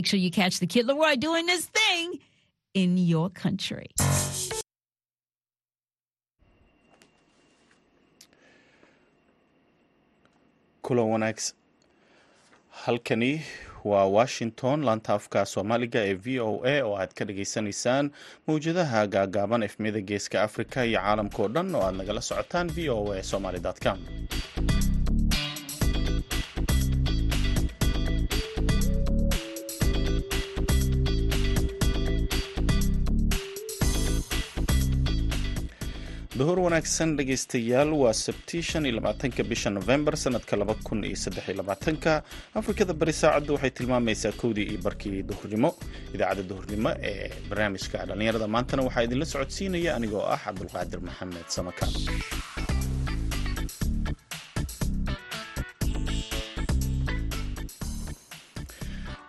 Make sure you catch the Kid Leroy doing this thing in your country. kulan wanaags halkani waa washington laanta afka soomaaliga ee v o a oo aad ka dhageysanaysaan mawjadaha gaagaaban efmiyada geeska africa iyo caalamka oo dhan oo aad nagala socotaan v o a somaly com duhur wanaagsan dhegaystayaal waa sabti shan iyo labaatanka bisha novembar sanadka laba kun iyo saddex iyo labaatanka. Afrikada bari saacaddu waxay tilmaamaysaa kowdii iyo barkii duhurnimo idaacadda duhurnimo ee barnaamijka dhallinyarada maantana waxaa idinla socodsiinaya anigoo ah cabdulqaadir maxamed samakaan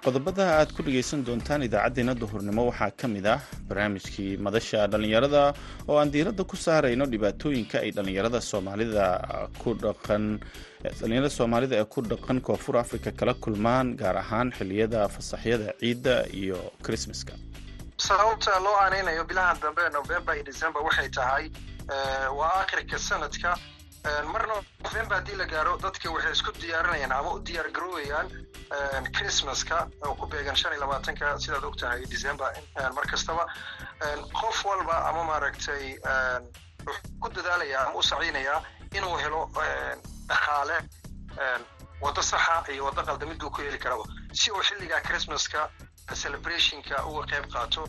qodobada aad ku dhegaysan doontaan idaacaddeenna duhurnimo waxaa ka mid ah barnaamijkii madasha dhallinyarada oo aan diiradda ku saarayno dhibaatooyinka ay dhallinyarada soomaalida ku dhaqan dhallinyarada soomaalida ee ku dhaqan koonfur africa kala kulmaan gaar ahaan xilliyada fasaxyada ciidda iyo christmaska. Sababta loo aaneynayo bilaha dambe november iyo december waxay tahay waa akhirka sanadka marna november haddii la gaaro dadka waxay isku diyaarinayaan ama u diyaar garoowayaan christmaska oo ku beegan shan iyo labaatanka sidaad og tahay december. Mar kastaba qof walba ama maaragtay wuxuu ku dadaalayaa ama u saciynayaa inuu helo dhaqaale waddo saxa iyo waddo qalda miduu ku heli karaba si uu xilligaa christmaska celebrationka uga qayb qaato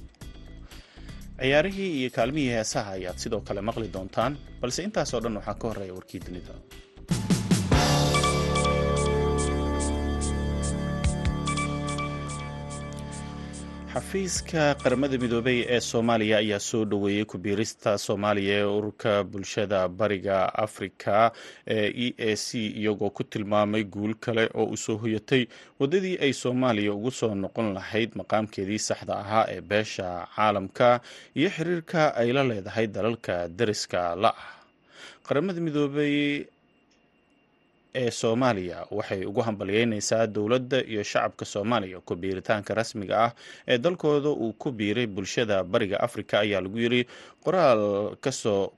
ciyaarihii iyo kaalmihii heesaha ayaad sidoo kale maqli doontaan balse intaasoo dhan waxaa ka horreeya warkii dunida xafiiska qaramada midoobey ee soomaaliya ayaa soo dhoweeyey ku-biirista soomaaliya ee ururka bulshada bariga afrika ee e a c iyagoo ku tilmaamay guul kale oo u soo hoyatay waddadii ay soomaaliya ugu soo noqon lahayd maqaamkeedii saxda ahaa ee beesha caalamka iyo xiriirka ay la leedahay dalalka dariska la ah. Qaramada midoobey ee soomaaliya waxay ugu hambalyeynaysaa dowladda iyo shacabka soomaaliya ku biiritaanka rasmiga ah ee dalkooda uu ku biiray bulshada bariga afrika ayaa lagu yiri qoraal ka soo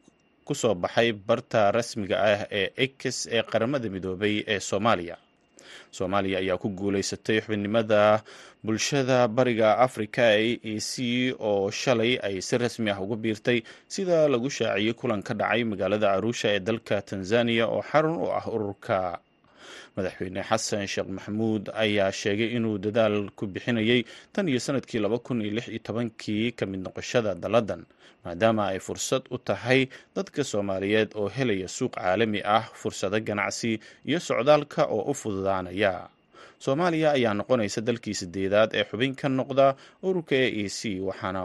ku soo baxay barta rasmiga ah ee ex ee qaramada midoobay ee soomaaliya soomaaliya ayaa ku guuleysatay xubinimada bulshada bariga afrika e a c oo shalay ay si rasmi ah ugu biirtay sida lagu shaaciyey kulan ka dhacay magaalada caruusha ee dalka tanzaniya oo xarun u ah ururka madaxweyne xasan sheekh maxamuud ayaa sheegay inuu dadaal ku bixinayay tan iyo sannadkii laba kun iyo lix iyo tobankii ka mid noqoshada dalladan maadaama ay fursad u tahay dadka soomaaliyeed oo helaya suuq caalami ah fursado ganacsi iyo socdaalka oo u fududaanaya. Soomaaliya ayaa noqonaysa dalkii sideedaad ee xubin ka noqda ururka e a c waxaana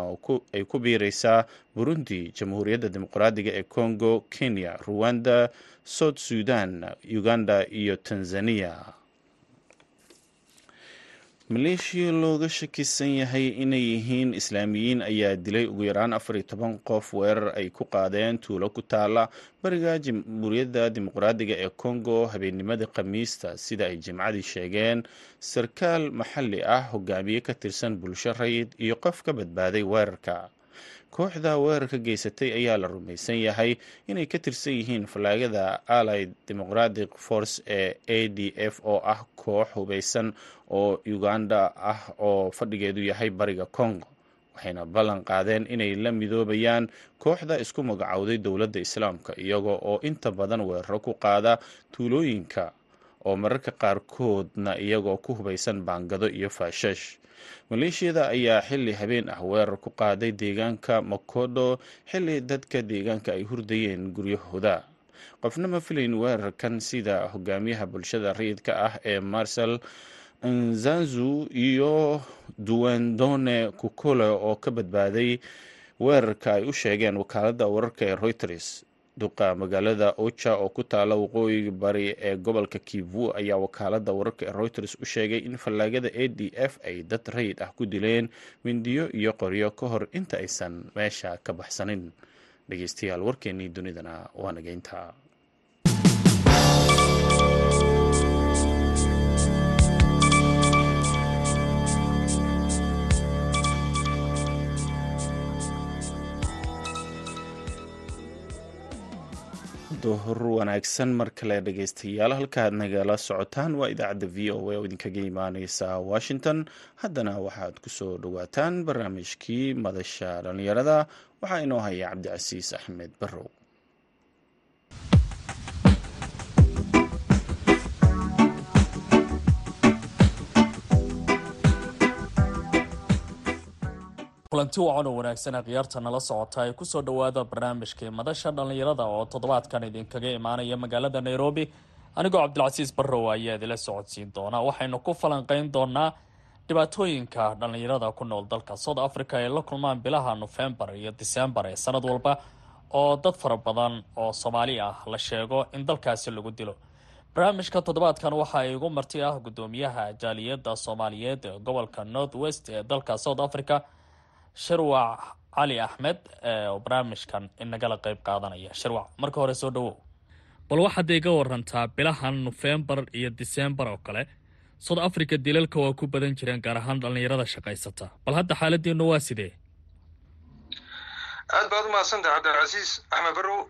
ay ku biiraysaa burundi jamhuuriyadda dimuqraadiga ee congo kenya ruwanda south sudan uganda iyo tanzania. Maleeshiya looga shakisan yahay inay yihiin islaamiyiin ayaa dilay ugu yaraan afar iyo toban qof weerar ay ku qaadeen tuulo ku taala bariga jamhuuriyadda dimuqraadiga ee congo habeennimadii khamiista sida ay jimcadii sheegeen. Sarkaal maxalli ah hogaamiye ka tirsan bulsho rayid iyo qof ka badbaaday weerarka kooxda weerarka geysatay ayaa la rumaysan yahay inay ka tirsan yihiin falaagada allied democratic force ee a d f oo ah koox hubeysan oo uganda ah oo fadhigeedu yahay bariga congo waxayna ballan qaadeen inay la midoobayaan kooxda isku magacowday dowladda islaamka iyaga oo inta badan weeraro ku qaada tuulooyinka oo mararka qaarkoodna iyagoo ku hubeysan baangado iyo faashash. Maleeshiyada ayaa xili habeen ah weerar ku qaaday deegaanka makodo xili dadka deegaanka ay hurdayeen guryahooda. Qofna ma filayn weerarkan sida hogaamiyaha bulshada rayidka ah ee marsal nzanzu iyo duwendone kukole oo ka badbaaday weerarka ay u sheegeen wakaaladda wararka ee reuters duqa magaalada ocha oo ku taala waqooyiga bari ee gobolka kivu ayaa wakaalada wararka ee reuters u sheegay in fallaagada a d f ay dad rayid ah ku dileen mindiyo iyo qoryo ka hor inta aysan meesha ka baxsanin. Dhegeystayaal warkeenii dunidana waa nageynta duhur wanaagsan mar kale dhegaystayaal halkaad nagala socotaan waa idaacadda v o a oo idinkaga imaaneysa washington. Haddana waxaad ku soo dhowaataan barnaamijkii madasha dhallinyarada waxaa inoo haya cabdicasiis axmed barrow kulanti wacan oo wanaagsan khiyaarta nala socota ee ku soo dhowaada barnaamijkii madasha dhallinyarada oo toddobaadkan idinkaga imaanaya magaalada nairobi. Anigoo cabdilcasiis barrow ayaa idila socodsiin doona. Waxaynu ku falanqeyn doonaa dhibaatooyinka dhallinyarada ku nool dalka. South africa ay la kulmaan bilaha nofembar iyo disembar ee sanad walba oo dad fara badan oo soomaali ah la sheego in dalkaasi lagu dilo. Barnaamijka toddobaadkan waxaa igu marti ah gudoomiyaha jaaliyadda soomaaliyeed ee gobolka north west ee dalka south africa shirwac cali axmed oo barnaamijkan inagala qeyb qaadanaya. Shirwac marka hore soo dhawow. Bal waxaad iga warantaa bilahan nofembar iyo disembar oo kale south africa dilalka waa ku badan jireen gaar ahaan dhallinyarada shaqaysata. Bal hadda xaaladiinu waa sidee? Aad baad u mahadsantaha cabdilcasiis axmed barrow.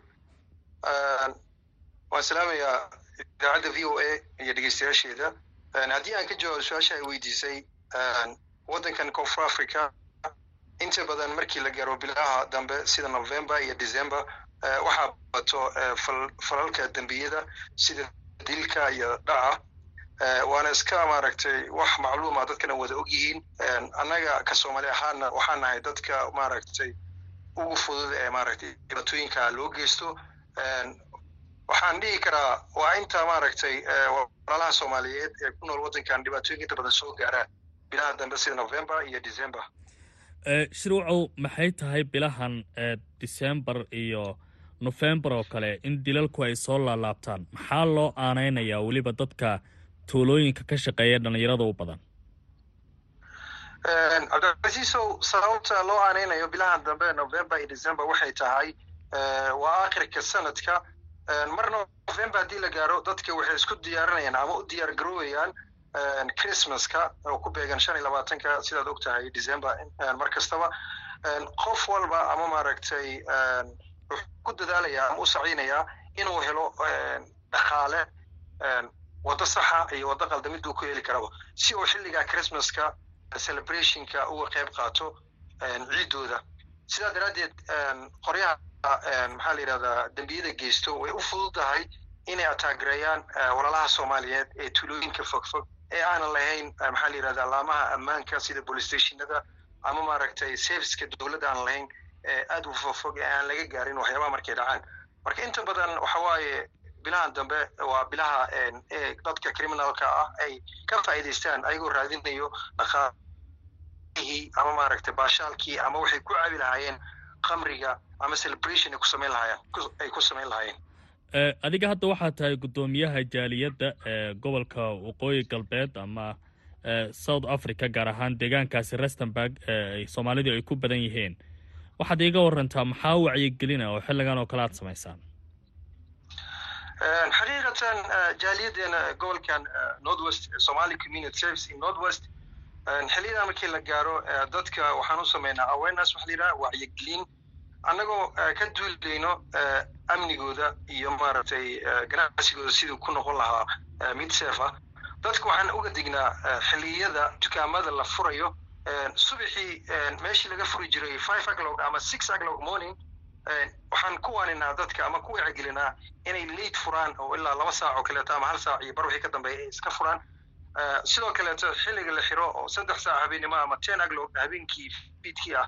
Waan salaamayaa idaacadda v o a iyo dhegeystayaasheeda. Haddii aan ka jawaabo su'aasha ay weydiisay waddankan koonfur africa inta badan markii la gaaro bilaha dambe sida november iyo december waxaa bato falalka dembiyada sida dilka iyo dhaca. Waana iska maaragtay wax macluuma dadkana wada og yihiin. Annaga ka soomaali ahaana waxaan nahay dadka maaragtay ugu fudud ee maaragtay dhibaatooyinka loo geysto. Waxaan dhihi karaa waa inta maaragtay walaalaha soomaaliyeed ee ku nool waddankan dhibaatooyinka inta badan soo gaaraan bilaha dambe sida november iyo december shirwacow maxay tahay bilahan december iyo nofembar oo kale in dilalku ay soo laalaabtaan? Maxaa loo aaneynayaa weliba dadka tuulooyinka ka shaqeeya dhallinyarada u badan? Cabdilcasiisow sababta loo aaneynayo bilahan dambe november iyo december waxay tahay waa akhirka sanadka. Marna november haddii la gaaro dadka waxay isku diyaarinayaan ama u diyaar garoowayaan christmaska oo ku beegan shan iyo labaatanka sidaad og tahay december mar kastaba. Qof walba ama maaragtay wuxuu ku dadaalayaa ama u sacinayaa inuu helo dhaqaale waddo saxa iyo waddo qalda miduu ku heli karaba. Si uu xilliga christmaska celebrationka uga qayb qaato ciiddooda sidaa daraaddeed qoryaha maxaa la yidhahdaa dembiyada geysto way u fududahay inay ataagereeyaan walaalaha soomaaliyeed ee tuulooyinka fogfog ee aanan lahayn maxaa la yidhahda alaamaha ammaanka sida police ama maaragtay serviceka dowladda aan lahayn aad u fogfog ee aan laga gaarin waxyaabaha markay dhacaan. Marka inta badan waxa waaye bilahan dambe waa bilaha ee dadka criminalka ah ay ka faa'iidaystaan ayagoo raadinayo dhaqaalihii ama maaragtay baashaalkii ama waxay ku caabi lahaayeen khamriga ama celebration ay ku samayn lahaayeen ay ku samayn lahaayeen adiga hadda waxaa tahay guddoomiyaha jaaliyadda ee gobolka waqooyi galbeed ama south africa gaar ahaan deegaankaasi rustenburg ee soomaalidu ay ku badan yihiin. Waxaad iiga warantaa maxaa wacyigelina oo xilligan oo kale aad samaysaan? Xaqiiqatan jaaliyadeena gobolkan north west somali community service in north west xilliyadan markii la gaaro dadka waxaan u sameynaa awareness waxa la yidhaha wacyigelin annagoo ka duulayno amnigooda iyo maaragtay ganacsigooda siduu ku noqon lahaa mid ah dadka waxaan uga dignaa xilliyada dukaamada la furayo subaxii meeshii laga furi jiray five o'clock ama six o'clock morning waxaan ku waaninaa dadka ama ku wacyigelinaa inay late furaan oo ilaa laba saac oo kaleeto ama hal saac iyo bar wixii ka dambeeya ay iska furaan. Sidoo kaleeto xilliga la xiro oo saddex saac habeenimo ama ten o'clock habeenkii fiidkii ah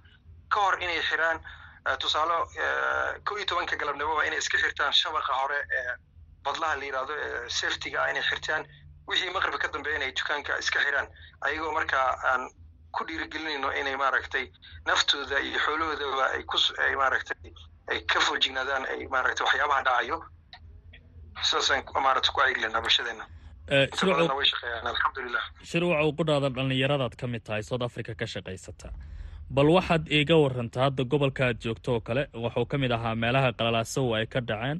ka hor inay xiraan tusaale ko iyo tobanka galabnimoba inay iska xirtaan shabaqa hore ee badlaha la yidhahdo ee safetyga inay xirtaan. Wixii maqribka ka dambeeya inay dukaanka iska xiraan. Ayagoo markaa aan ku dhiirigelinayno inay maaragtay naftooda iyo xoolahoodaba ay ku ay maaragtay ay ka foojignaadaan ay maaragtay waxyaabaha dhacayo sidaasaan maaragtay ku caygelinaa bulshadeena shirwacow qudhaada dhallinyaradaad ka mid tahay south africa ka shaqaysata bal waxaad iiga warantaa hadda gobolka aad joogto oo kale wuxuu ka mid ahaa meelaha qalalaasow ay ka dhaceen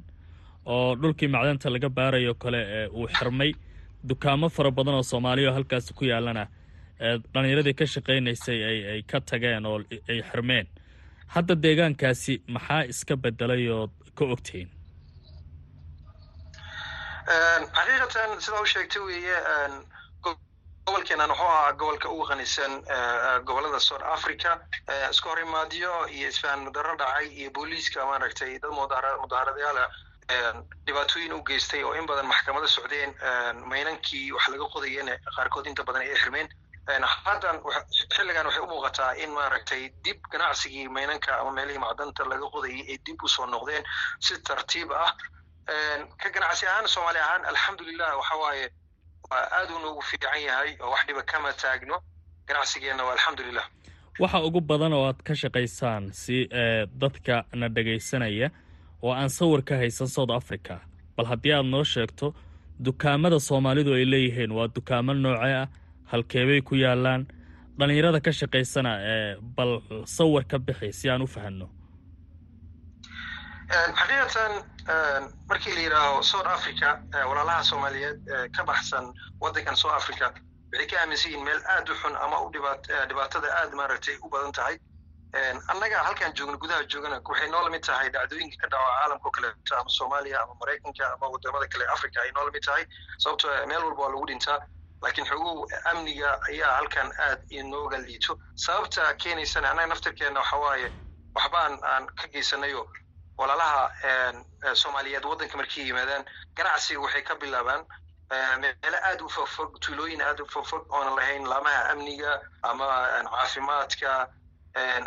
oo dhulkii macdanta laga baarayo kale ee uu xirmay dukaamo fara badan oo soomaaliya oo halkaasi ku yaalana dhallinyaradii ka shaqaynaysay ay ka tageen oo ay xirmeen. Hadda deegaankaasi maxaa iska bedelay ood ka ogtihiin xaqiiqatan sidaa u sheegtay weeye gobolkeenan wuxuu ahaa gobolka ugu qanisan gobollada south africa isku horimaadyo iyo isfahan mudaro dhacay iyo booliiska maaragtay dad mudaharadayaala dhibaatooyin u geystay oo in badan maxkamada socdeen maynankii wax laga qodayeen qaarkood inta badan ay xirmeen. Haddan xilligan waxay u muuqataa in maaragtay dib ganacsigii maynanka ama meelihii macdanta laga qodayay ay dib u soo noqdeen. Si tartiib ah ka ganacsi ahaan soomaali ahaan alxamdulilah waxa waaye waa aad noogu fiican yahay oo wax dhiba kama taagno. Ganacsigeenna waa alxamdulilah waxa ugu badan oo aad ka shaqaysaan si dadka na dhegaysanaya oo aan sawir ka haysan south africa. Bal haddii aad noo sheegto dukaamada soomaalidu ay leeyihiin waa dukaamo noocee ah halkeebay ku yaalaan dhallinyarada ka shaqaysana bal sawir ka bixi si aan u fahanno. Xaqiiqatan markii la yidhaaho south africa walaalaha soomaaliyeed ka baxsan waddankan south africa waxay ka aaminsan yihiin meel aad u xun ama u dhibaatada aad maaragtay u badan tahay. Annaga halkaan joogno gudaha joogana waxay noo la mid tahay dhacdooyinka ka dhaco caalamka oo kaleeto ama soomaaliya ama maraykanka ama waddamada kale africa ay noo la mid tahay. Sababto meel walba waa lagu dhintaa laakiin xogow amniga ayaa halkan aad inooga liito. Sababta keenaysana annaga naftirkeenna waxa waaye waxbaan aan ka geysanayo walaalaha soomaaliyeed waddanka markay yimaadaan ganacsiga waxay ka bilaabaan meelo aad u fogfog tuulooyin aad u fogfog oonan lahayn laamaha amniga ama caafimaadka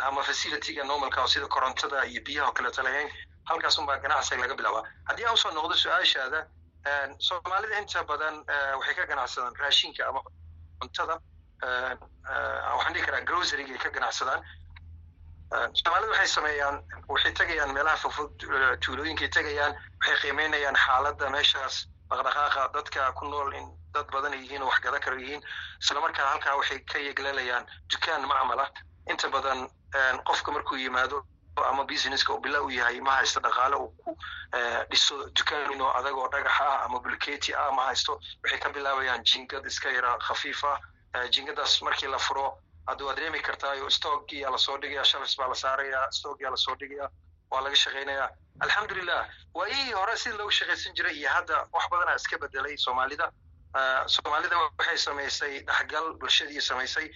ama facilityga normalka oo sida korontada iyo biyaha oo kaleeto lahayn halkaas unbaa ganacsiga laga bilaabaa. Haddii aan u soo noqdo su'aashaada soomaalida inta badan waxay ka ganacsadaan raashinka ama cuntada waxaan dhihi karaa groceryga ay ka ganacsadaan soomaalida waxay sameeyaan waxay tegayaan meelaha fogfog tuulooyinkay tegayaan waxay qiimeynayaan xaaladda meeshaas dhaqdhaqaaqa dadka ku nool in dad badan yihiin oo wax gada karo yihiin. Isla markaa halkaa waxay ka yegleelayaan dukaan macmal ah inta badan qofka markuu yimaado ama businesska uu bila u yahay ma haysto dhaqaale uu ku dhiso dukaan oo adag oo dhagax ah ama bulketi ah ma haysto. Waxay ka bilaabayaan jingad iska yara khafiif ah jingadaas markii la furo hadda waa dareemi kartaayo stockiyaa la soo dhigaya shalfs baa la saaraya stockiyaa la soo dhigaya waa laga shaqaynaya alxamdulilah waayihii hore sida loogu shaqaysan jiray iyo hadda wax badanaa iska bedelay soomaalida soomaalida waxay samaysay dhexgal bulshadii samaysay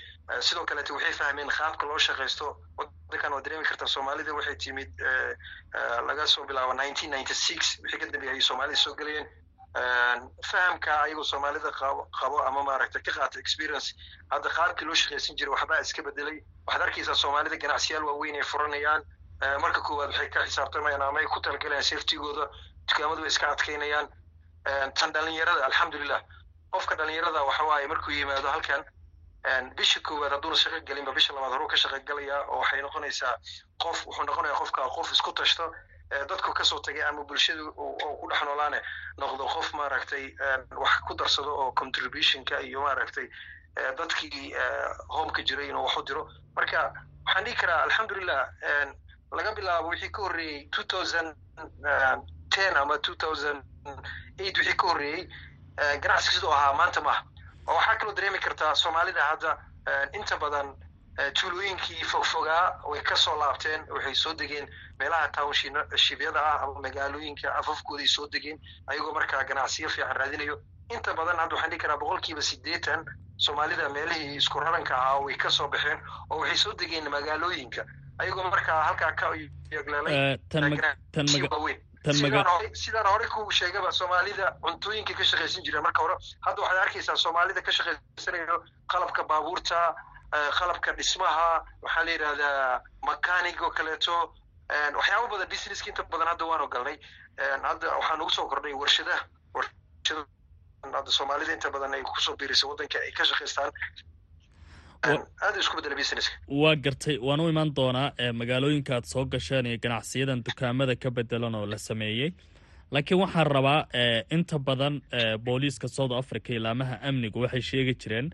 sidoo kaleete waxay fahmeen qaabka loo shaqaysto wadankan waa dareemi kartaa soomaalida waxay timid laga soo bilaabo wixii ka dambeeyay soomaalida soo gelayeen fahamka ayagoo soomaalida qabo ama maaragtay ka qaata experience hadda qaabkii loo shaqaysan jiray waxbaa iska bedelay waxaad arkaysaa soomaalida ganacsiyaal waaweyn ay furanayaan. Marka koowaad waxay ka xisaabtamayaan ama ay ku talagalayaan safetygooda dukaamadu way iska adkaynayaan tan dhalinyarada alxamdulilah qofka dhalinyarada waxa waaye markuu yimaado halkan bisha koowaad hadduuna shaqo gelinba bisha labaad horuu ka shaqo galaya oo waxay noqonaysaa qof wuxuu noqonaya qofka qof isku tashto dadku ka soo tagay ama bulshada ku dhex noolaane noqdo qof maaragtay wax ku darsado oo contributionka iyo maaragtay dadkii homeka jiray inuu wax u diro. Marka waxaan dhihi karaa alxamdulilah laga bilaabo wixii ka horreeyey two thousand ten ama two thousand eight wixii ka horreeyey ganacsiga siduu ahaa maanta maaha oo waxaa kaloo dareemi kartaa soomaalida hadda inta badan tuulooyinkii fogfogaa way ka soo laabteen waxay soo degeen meelaha townshibyada ah ama magaalooyinka afafkooday soo degeen ayagoo markaa ganacsiyo fiican raadinayo. Inta badan hadda waxaan dhihi karaa boqolkiiba siddeetan soomaalida meelihii isku raranka ahaa way ka soo baxeen oo waxay soo degeen magaalooyinka. Ayagoo markaa halkaa ka yegleelay waaweyn sidaan hore ku sheegaba soomaalida cuntooyinka ka shaqaysan jireen marka hore hadda waxaad arkaysaa soomaalida ka shaqaysanayo qalabka baabuurta qalabka dhismaha waxaa la yidhahdaa mechanic oo kaleeto. Waxyaaba badan businesska inta badan hadda waanu galnay hadda waxaan ugu soo kordhay warshadaha. Warshada soomaalida inta badan ay ku soo biirisay waddanka ay ka shaqaystaan aad isku bedela businesska. Waa gartay waan u imaan doonaa magaalooyinka aad soo gasheen iyo ganacsiyadan dukaamada ka bedelan oo la sameeyey. Laakiin waxaan rabaa inta badan booliiska south africa ilaamaha amnigu waxay sheegi jireen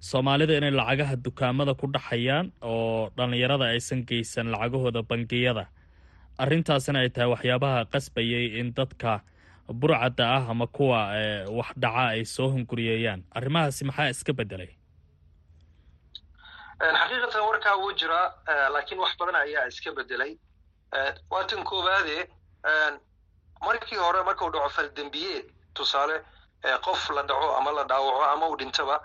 soomaalida inay lacagaha dukaamada ku dhaxayaan oo dhallinyarada aysan geysan lacagahooda bangiyada. Arrintaasina ay tahay waxyaabaha qasbayay in dadka burcadda ah ama kuwa wax dhaca ay soo hunguriyeeyaan arrimahaasi maxaa iska bedelay xaqiiqatan warkaa wuu jiraa laakiin wax badan ayaa iska bedelay waa tan koowaade markii hore markuu dhaco faldembiyeed tusaale qof la dhaco ama la dhaawaco ama uu dhintaba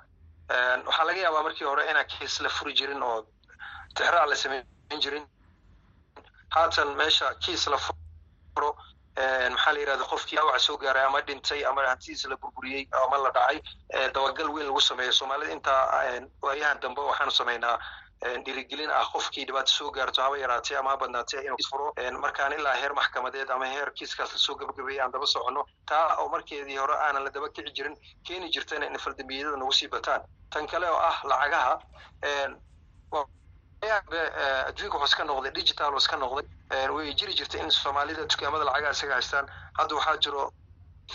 waxaa laga yaabaa markii hore inaan kiis la furi jirin oo tixraac la samayn jirin. Haatan meesha kiis la furo maxaa la yidhahda qofkii dhaawaca soo gaaray ama dhintay ama hantidiisa la burburiyey ama la dhacay dabagal weyn lagu sameeyo. Soomaalida intaa waayahan dambe waxaanu samaynaa dhiirigelin ah qofkii dhibaato soo gaarto haba yaraatee ama ha badnaatee inuu furo. Markaan ilaa heer maxkamadeed ama heer kiiskaas la soo gabagabeeyay aan daba soconno taa oo markeedii hore aanan la daba kici jirin keeni jirtana in faldambiyada nagu sii bataan. Tan kale oo ah lacagaha adduunka wuxuu iska noqday digital iska noqday. Way jiri jirtay in soomaalida dukaamada lacagaha isaga haystaan. Hadda waxaa jiro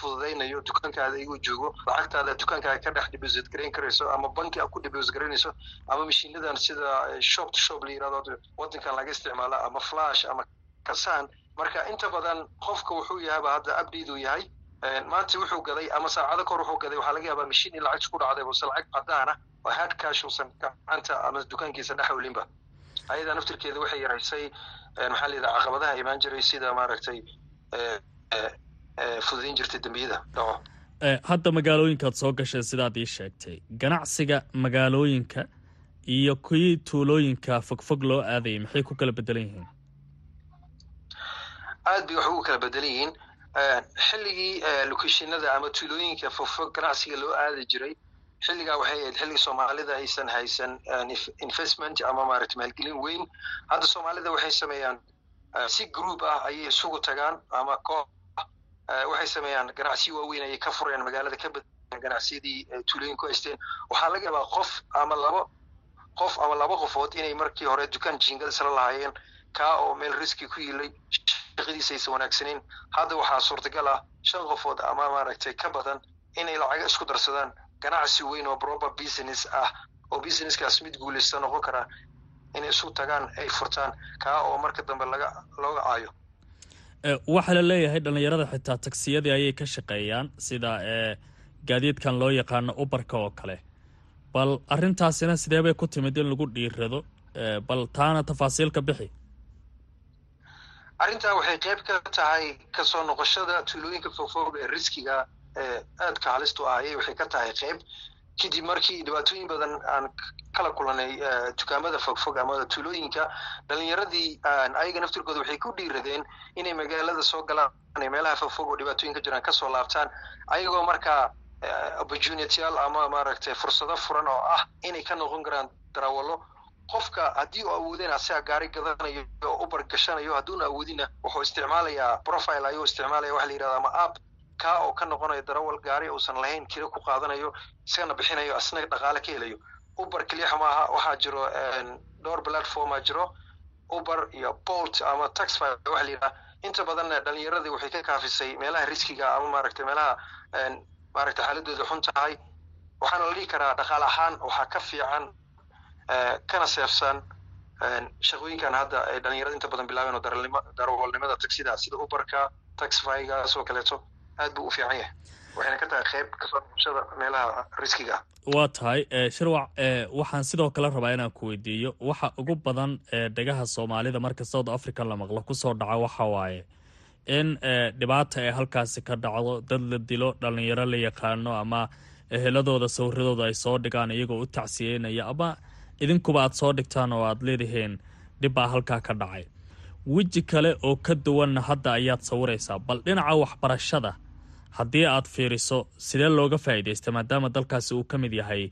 fududaynayo dukaankaada iguu joogo lacagtaada dukaankaaga ka dhex deposit garayn karayso ama banki a ku deposit garaynayso ama mashiinadan sida shop to shop la yiraahdo wadankan laga isticmaala ama flash ama kasaan marka inta badan qofka wuxuu yahaba hadda update uu yahay maanta wuxuu gaday ama saacado kahor wuxuu gaday waxaa laga yaabaa mashiin in lacagta ku dhacday buse lacag cadaan ah oo hard cash uusan gacanta ama dukaankiisa dhex welinba ayada naftirkeeda waxay yaraysay maxaa la yidhaha caqabadaha imaan jiray sida maaragtay fududayn jirtay dembiyada dhaco hadda magaalooyinkaad soo gashay sidaad ii sheegtay. Ganacsiga magaalooyinka iyo kuwii tuulooyinka fogfog loo aadayay maxay ku kala bedelan yihiin? Aad bay wax ugu kala bedelan yihiin. Xilligii locationada ama tuulooyinka fogfog ganacsiga loo aadi jiray xilligaa waxay ahayd xilligii soomaalida aysan haysan investment ama maaragta maalgelin weyn. Hadda soomaalida waxay sameeyaan si group ah ayay isugu tagaan ama koox waxay sameeyaan ganacsiyo waaweyn ayay ka furayaan magaalada ka badan ganacsiyadii tuulooyin ku haysteen. Waxaa laga yaabaa qof ama labo qof ama laba qofood inay markii hore dukaan jiingada isla lahaayeen kaa oo meel riski ku yilay shaqadiisa aysan wanaagsaneyn hadda waxaa suurtagal ah shan qofood ama maaragtay ka badan inay lacaga isku darsadaan. Ganacsi weyn oo proper business ah oo businesskaas mid guuleysta noqon karaa inay isu tagaan ay furtaan. Kaa oo marka dambe laga looga caayo waxaa la leeyahay dhallinyarada xitaa tagsiyadii ayay ka shaqeeyaan sida gaadiidkan loo yaqaano ubarka oo kale. Bal arrintaasina sidee bay ku timid in lagu dhiirado bal taana tafaasiilka bixi. Arrintaa waxay qayb ka tahay ka soo noqoshada tuulooyinka fogfog ee riskiga ee aadka halistu ah ayay waxay ka tahay qayb kadib markii dhibaatooyin badan aan kala kulanay dukaamada fogfog ama tuulooyinka dhalinyaradii ayaga naftirkooda waxay ku dhiiradeen inay magaalada soo galaan meelaha fogfog oo dhibaatooyin ka jiraan ka soo laabtaan ayagoo markaa opportunityal ama maaragtay fursado furan oo ah inay ka noqon karaan darawalo qofka haddii uu awoodeen asaga gaari gadanayo oo ubar gashanayo hadduuna awoodina wuxuu isticmaalayaa profile ayuu isticmaalaya waxa la yidhahda ama app kaa oo ka noqonayo darawal gaari uusan lahayn kira ku qaadanayo isagana bixinayo asna dhaqaale ka helayo. Uber keliyaxa maaha waxaa jiro dhowr platforma jiro. Uber iyo bolt ama taxfy waxa la yidhaha inta badanna dhalinyaradii waxay ka kaafisay meelaha riskiga ama maaragtay meelaha maaragtay xaaladooda xun tahay. Waxaana la dhihi karaa dhaqaale ahaan waxaa ka fiican kana seefsan shaqooyinkan hadda ay dhalinyarada inta badan bilaabeen oo darawalnimada tagsida sida uberka taxfygaas oo kaleeto aad buu u fiican yahay. Waxayna ka tahay qayb ka soo noqoshada meelaha riskiga ah. Waa tahay shirwac waxaan sidoo kale rabaa inaan ku weydiiyo waxa ugu badan dhegaha soomaalida marka south africa la maqlo ku soo dhaca waxa waaye. In dhibaata ay halkaasi ka dhacdo dad la dilo dhalinyaro la yaqaano ama eheladooda sawiradooda ay soo dhigaan iyagoo u tacsiyeynaya ama idinkuba aad soo dhigtaan oo aad leedihiin dhibbaa halkaa ka dhacay. Weji kale oo ka duwanna hadda ayaad sawiraysaa bal dhinaca waxbarashada haddii aad fiiriso sidee looga faa'iidaysta maadaama dalkaasi uu ka mid yahay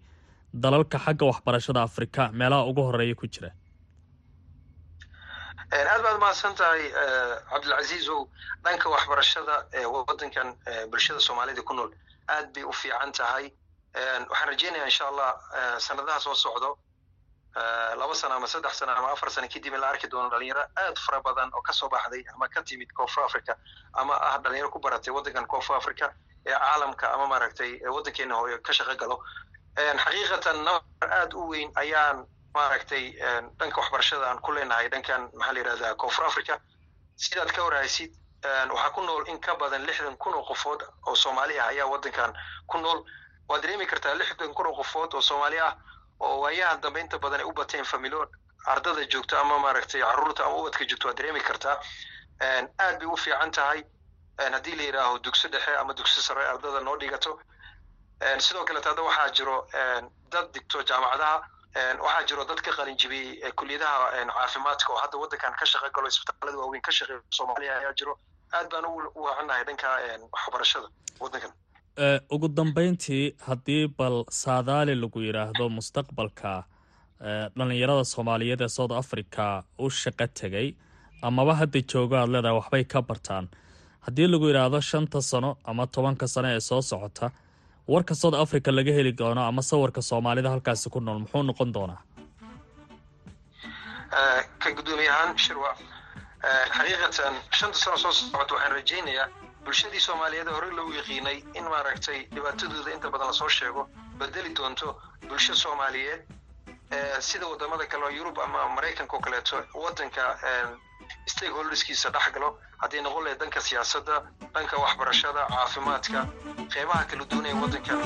dalalka xagga waxbarashada afrika meelaha ugu horreeya ku jira. Aad baad mahadsan tahay cabdilcaziizow dhanka waxbarashada ee wadankan bulshada soomaalida ku nool. Aad bay u fiican tahay. Waxaan rajeynaya insha allah sanadaha soo socdo laba sano ama saddex sano ama afar sano kadib in la arki doono dhalinyaro aad fara badan oo ka soo baxday ama ka timid koonfur africa ama ah dhalinyaro ku baratay wadankan koonfur africa ee caalamka ama maaragtay wadankeena hooyo ka shaqo galo. Xaqiiqatan namar aad u weyn ayaan maaragtay dhanka waxbarashada aan ku leenahay dhankan maxaa la yihahdaa koonfur africa sidaad ka warhaysid waxaa ku nool in ka badan lixdan kun oo qofood oo soomaali ah ayaa wadankan ku nool. Waad dareemi kartaa lixdan kun oo qofood oo soomaali ah oo waayahan dambe inta badan ay u bateen familo ardada joogto ama maaragtay carruurta ama ubadka joogto waad dareemi kartaa aad bay u fiican tahay. Haddii la yidhaaho dugsi dhexe ama dugsi sare ardada noo dhigato. Sidoo kaleet hadda waxaa jiro dad digto jaamacadaha. Waxaa jiro dad ka qalin jibiyey kuliyadaha caafimaadka oo hadda waddankan ka shaqa galo isbitaalada waaweyn ka shaqeeya soomaaliya ayaa jiro. Aad baan u wacannahay dhanka waxbarashada waddankan ugu dambeyntii haddii bal saadaali lagu yidhaahdo mustaqbalka dhalinyarada soomaaliyeed ee south africa u shaqo tegay amaba hadda joogo aad leedahay waxbay ka bartaan. Haddii lagu yidhaahdo shanta sano ama tobanka sano ee soo socota warka south africa laga heli doono ama sawirka soomaalida halkaasi ku nool muxuu noqon doonaa? Ka guddoomiye ahaan shirwa xaqiiqatan shanta sano soo socota waxaan rajaynayaa bulshadii soomaaliyeed horey loogu yaqiinay in maaragtay dhibaatadooda inta badan la soo sheego bedeli doonto bulsho soomaaliyeed sida waddamada kale oo yurub ama maraykanka oo kaleeto waddanka stakeholderskiisa dhex galo haddii noqon lahayd dhanka siyaasadda dhanka waxbarashada caafimaadka qeybaha kala duwan ee waddankan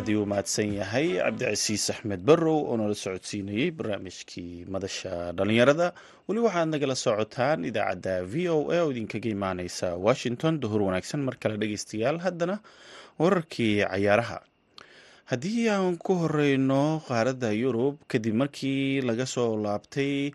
aad uu mahadsan yahay. Cabdicasiis axmed barrow oo nala socodsiinayey barnaamijkii madasha dhallinyarada. Weli waxaad nagala socotaan idaacadda v o a oo idinkaga imaaneysa washington duhur wanaagsan mar kale dhegeystayaal haddana wararkii cayaaraha. Haddii aan ku horeyno qaaradda yurub kadib markii laga soo laabtay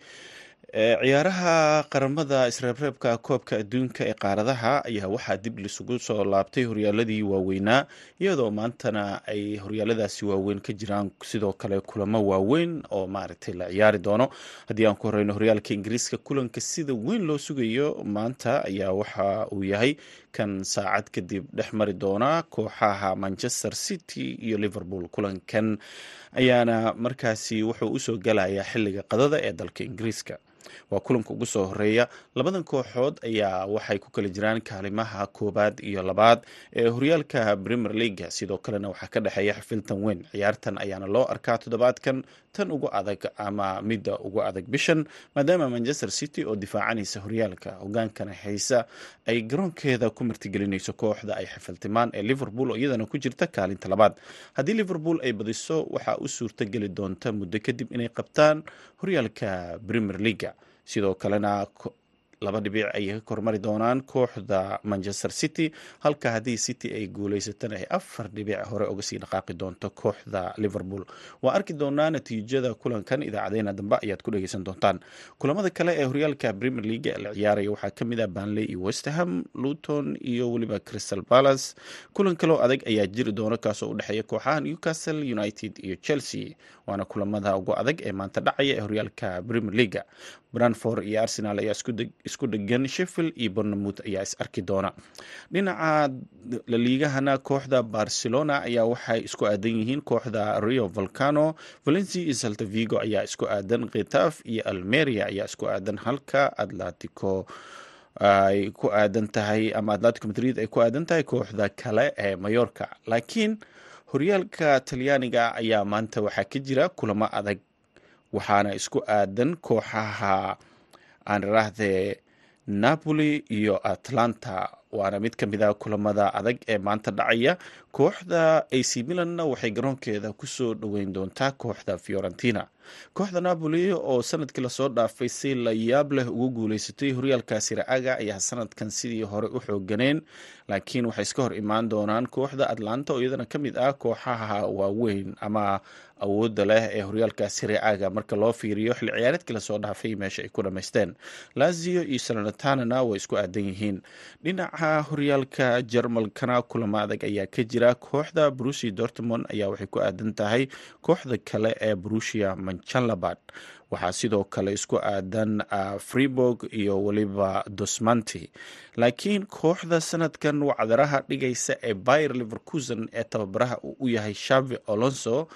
ciyaaraha qaramada isreebreebka koobka adduunka ee qaaradaha ayaa waxaa dib lisugu soo laabtay horyaaladii waaweynaa iyadoo maantana ay horyaaladaasi waaweyn ka jiraan sidoo kale kulamo waaweyn oo maaragtay la ciyaari doono. Haddii aan ku horeyno horyaalka ingiriiska kulanka sida weyn loo sugayo maanta ayaa waxa uu yahay kan saacad kadib dhex mari doona kooxaha manchester city iyo liverpool kulankan ayaana markaasi wuxuu u soo galayaa xilliga qadada ee dalka ingiriiska. Waa kulanka ugu soo horreeya labadan kooxood ayaa waxay ku kala jiraan kaalimaha koobaad iyo labaad ee horyaalka premier leaga sidoo kalena waxaa ka dhexeeya xifiltan weyn ciyaartan ayaana loo arkaa toddobaadkan tan ugu adag ama midda ugu adag bishan maadaama manchester city oo difaacanaysa horyaalka. Hogaankana haysa ay garoonkeeda ku martigelinayso kooxda ay xifiltimaan ee liverpool oo iyadana ku jirta kaalinta labaad. Haddii liverpool ay badiso waxaa u suurta geli doonta muddo kadib inay qabtaan horyaalka premier leaga sidoo kalena laba dhibic ayay ka kormari doonaan kooxda manchester city halka haddii city ay guuleysatana ay afar dhibic hore uga sii dhaqaaqi doonto kooxda liverpool. Waa arki doonaa natiijada kulankan idaacadeena dambe ayaad ku dhegeysan doontaan. Kulamada kale ee horyaalka premier league la ciyaaraya waxaa ka mid ah banley iyo westerham luton iyo weliba crystal palace. Kulan kaloo adag ayaa jiri doona kaasoo udhexeeya kooxaha newcastle united iyo chelsea waana kulamada ugu adag ee maanta dhacaya ee horyaalka premier leaga branford iyo arsenal ayaa isku dhegan sheffield iyo bornemouth ayaa is arki doona. Dhinaca laliigahana kooxda barcelona ayaa waxay isku aadan yihiin kooxda rio volcano. Valencia iyo saltavigo ayaa isku aadan. Khitaf iyo almeria ayaa isku aadan. Halka atlatico ay ku aadan tahay ama atlatico madrid ay ku aadan tahay kooxda kale ee mayorka laakiin horyaalka talyaaniga ayaa maanta waxaa ka jira kulamo adag waxaana isku aadan kooxaha aan iraahdee napoli iyo atlanta waana mid ka mid a kulamada adag ee maanta dhacaya. Kooxda ac milanna waxay garoonkeeda ku soo dhoweyn doontaa kooxda fiorentina. Kooxda napoli oo sannadkii la soo dhaafay si la yaab leh ugu guuleysatay horyaalka siraaga ayaa sanadkan sidii hore u xooganeen laakiin waxay iska hor imaan doonaan kooxda atlanta oo iyadana ka mid ah kooxaha waaweyn ama awoodda leh ee horyaalka siraaga marka loo fiiriyo xilli ciyaareedkii la soo dhaafay meesha ay ku dhamaysteen lazio iyo salanatanana way isku aadan yihiin. Dhinaca horyaalka jarmalkana kulamo adag ayaa ka jira. Kooxda brusia dortmond ayaa waxay ku aadan tahay kooxda kale ee brusia manchalabad waxaa sidoo kale isku aadan freeborg iyo weliba dosmanti laakiin kooxda sanadkan wacdaraha dhigaysa ee bayer leverkusen ee tababaraha uu u yahay shavi alonso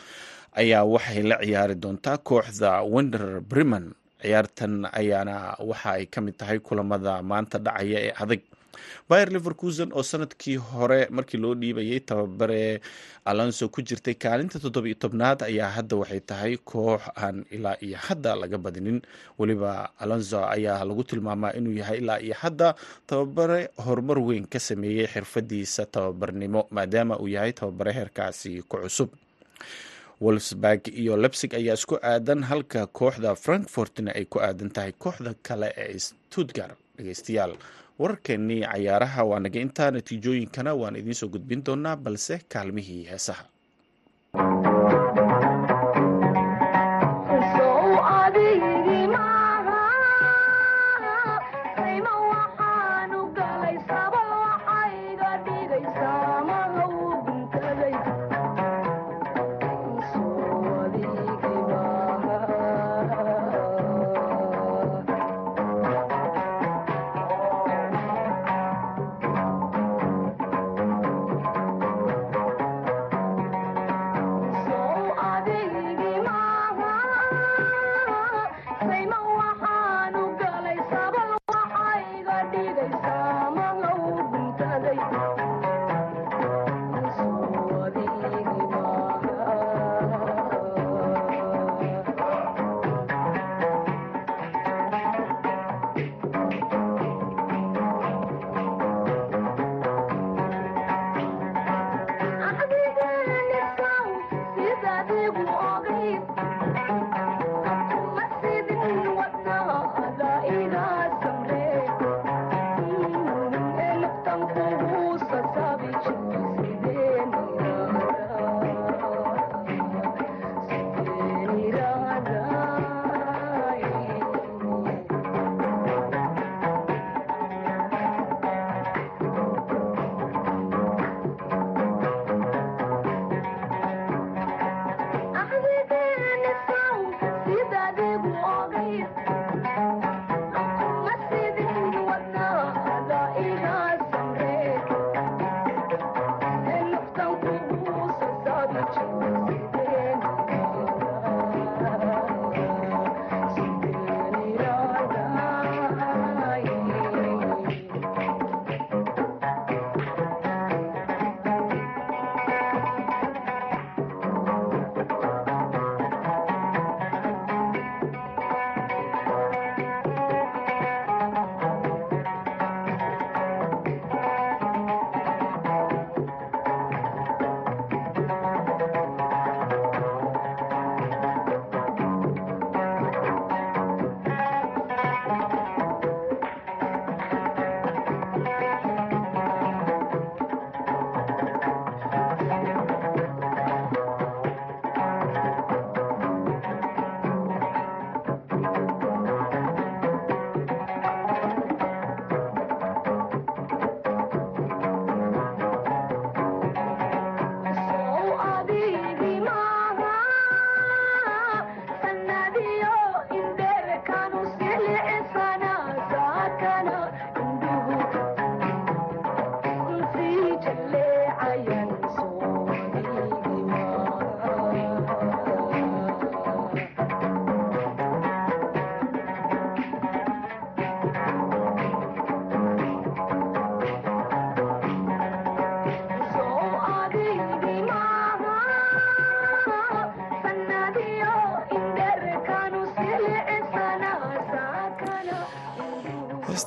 ayaa waxay la ciyaari doontaa kooxda wender bremen. Ciyaartan ayaana waxa ay ka mid tahay kulamada maanta dhacaya ee adag bayer leverkusen oo sannadkii hore markii loo dhiibayay tababare alonso ku jirtay kaalinta toddobiyo tobnaad ayaa hadda waxay tahay koox aan ilaa iyo hadda laga badinin. Weliba alonso ayaa lagu tilmaamaa inuu yahay ilaa iyo hadda tababare horumar weyn ka sameeyey xirfadiisa tababarnimo maadaama uu yahay tababare heerkaasi ku cusub. Wolfsburg iyo lebsig ayaa isku aadan halka kooxda frankfortna ay ku aadan tahay kooxda kale ee stuttgart dhegeystayaal wararkeennii cayaaraha waa naga intaa natiijooyinkana waan idiinsoo gudbin doonaa balse kaalmihii heesaha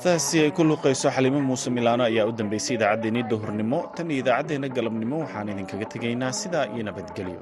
heestaasi ay ku luuqayso xaliimo muuse milaano ayaa u dambeysay idaacaddeenii duhurnimo. Tan iyo idaacaddeenna galabnimo waxaan idinkaga tegaynaa sidaa iyo nabadgelyo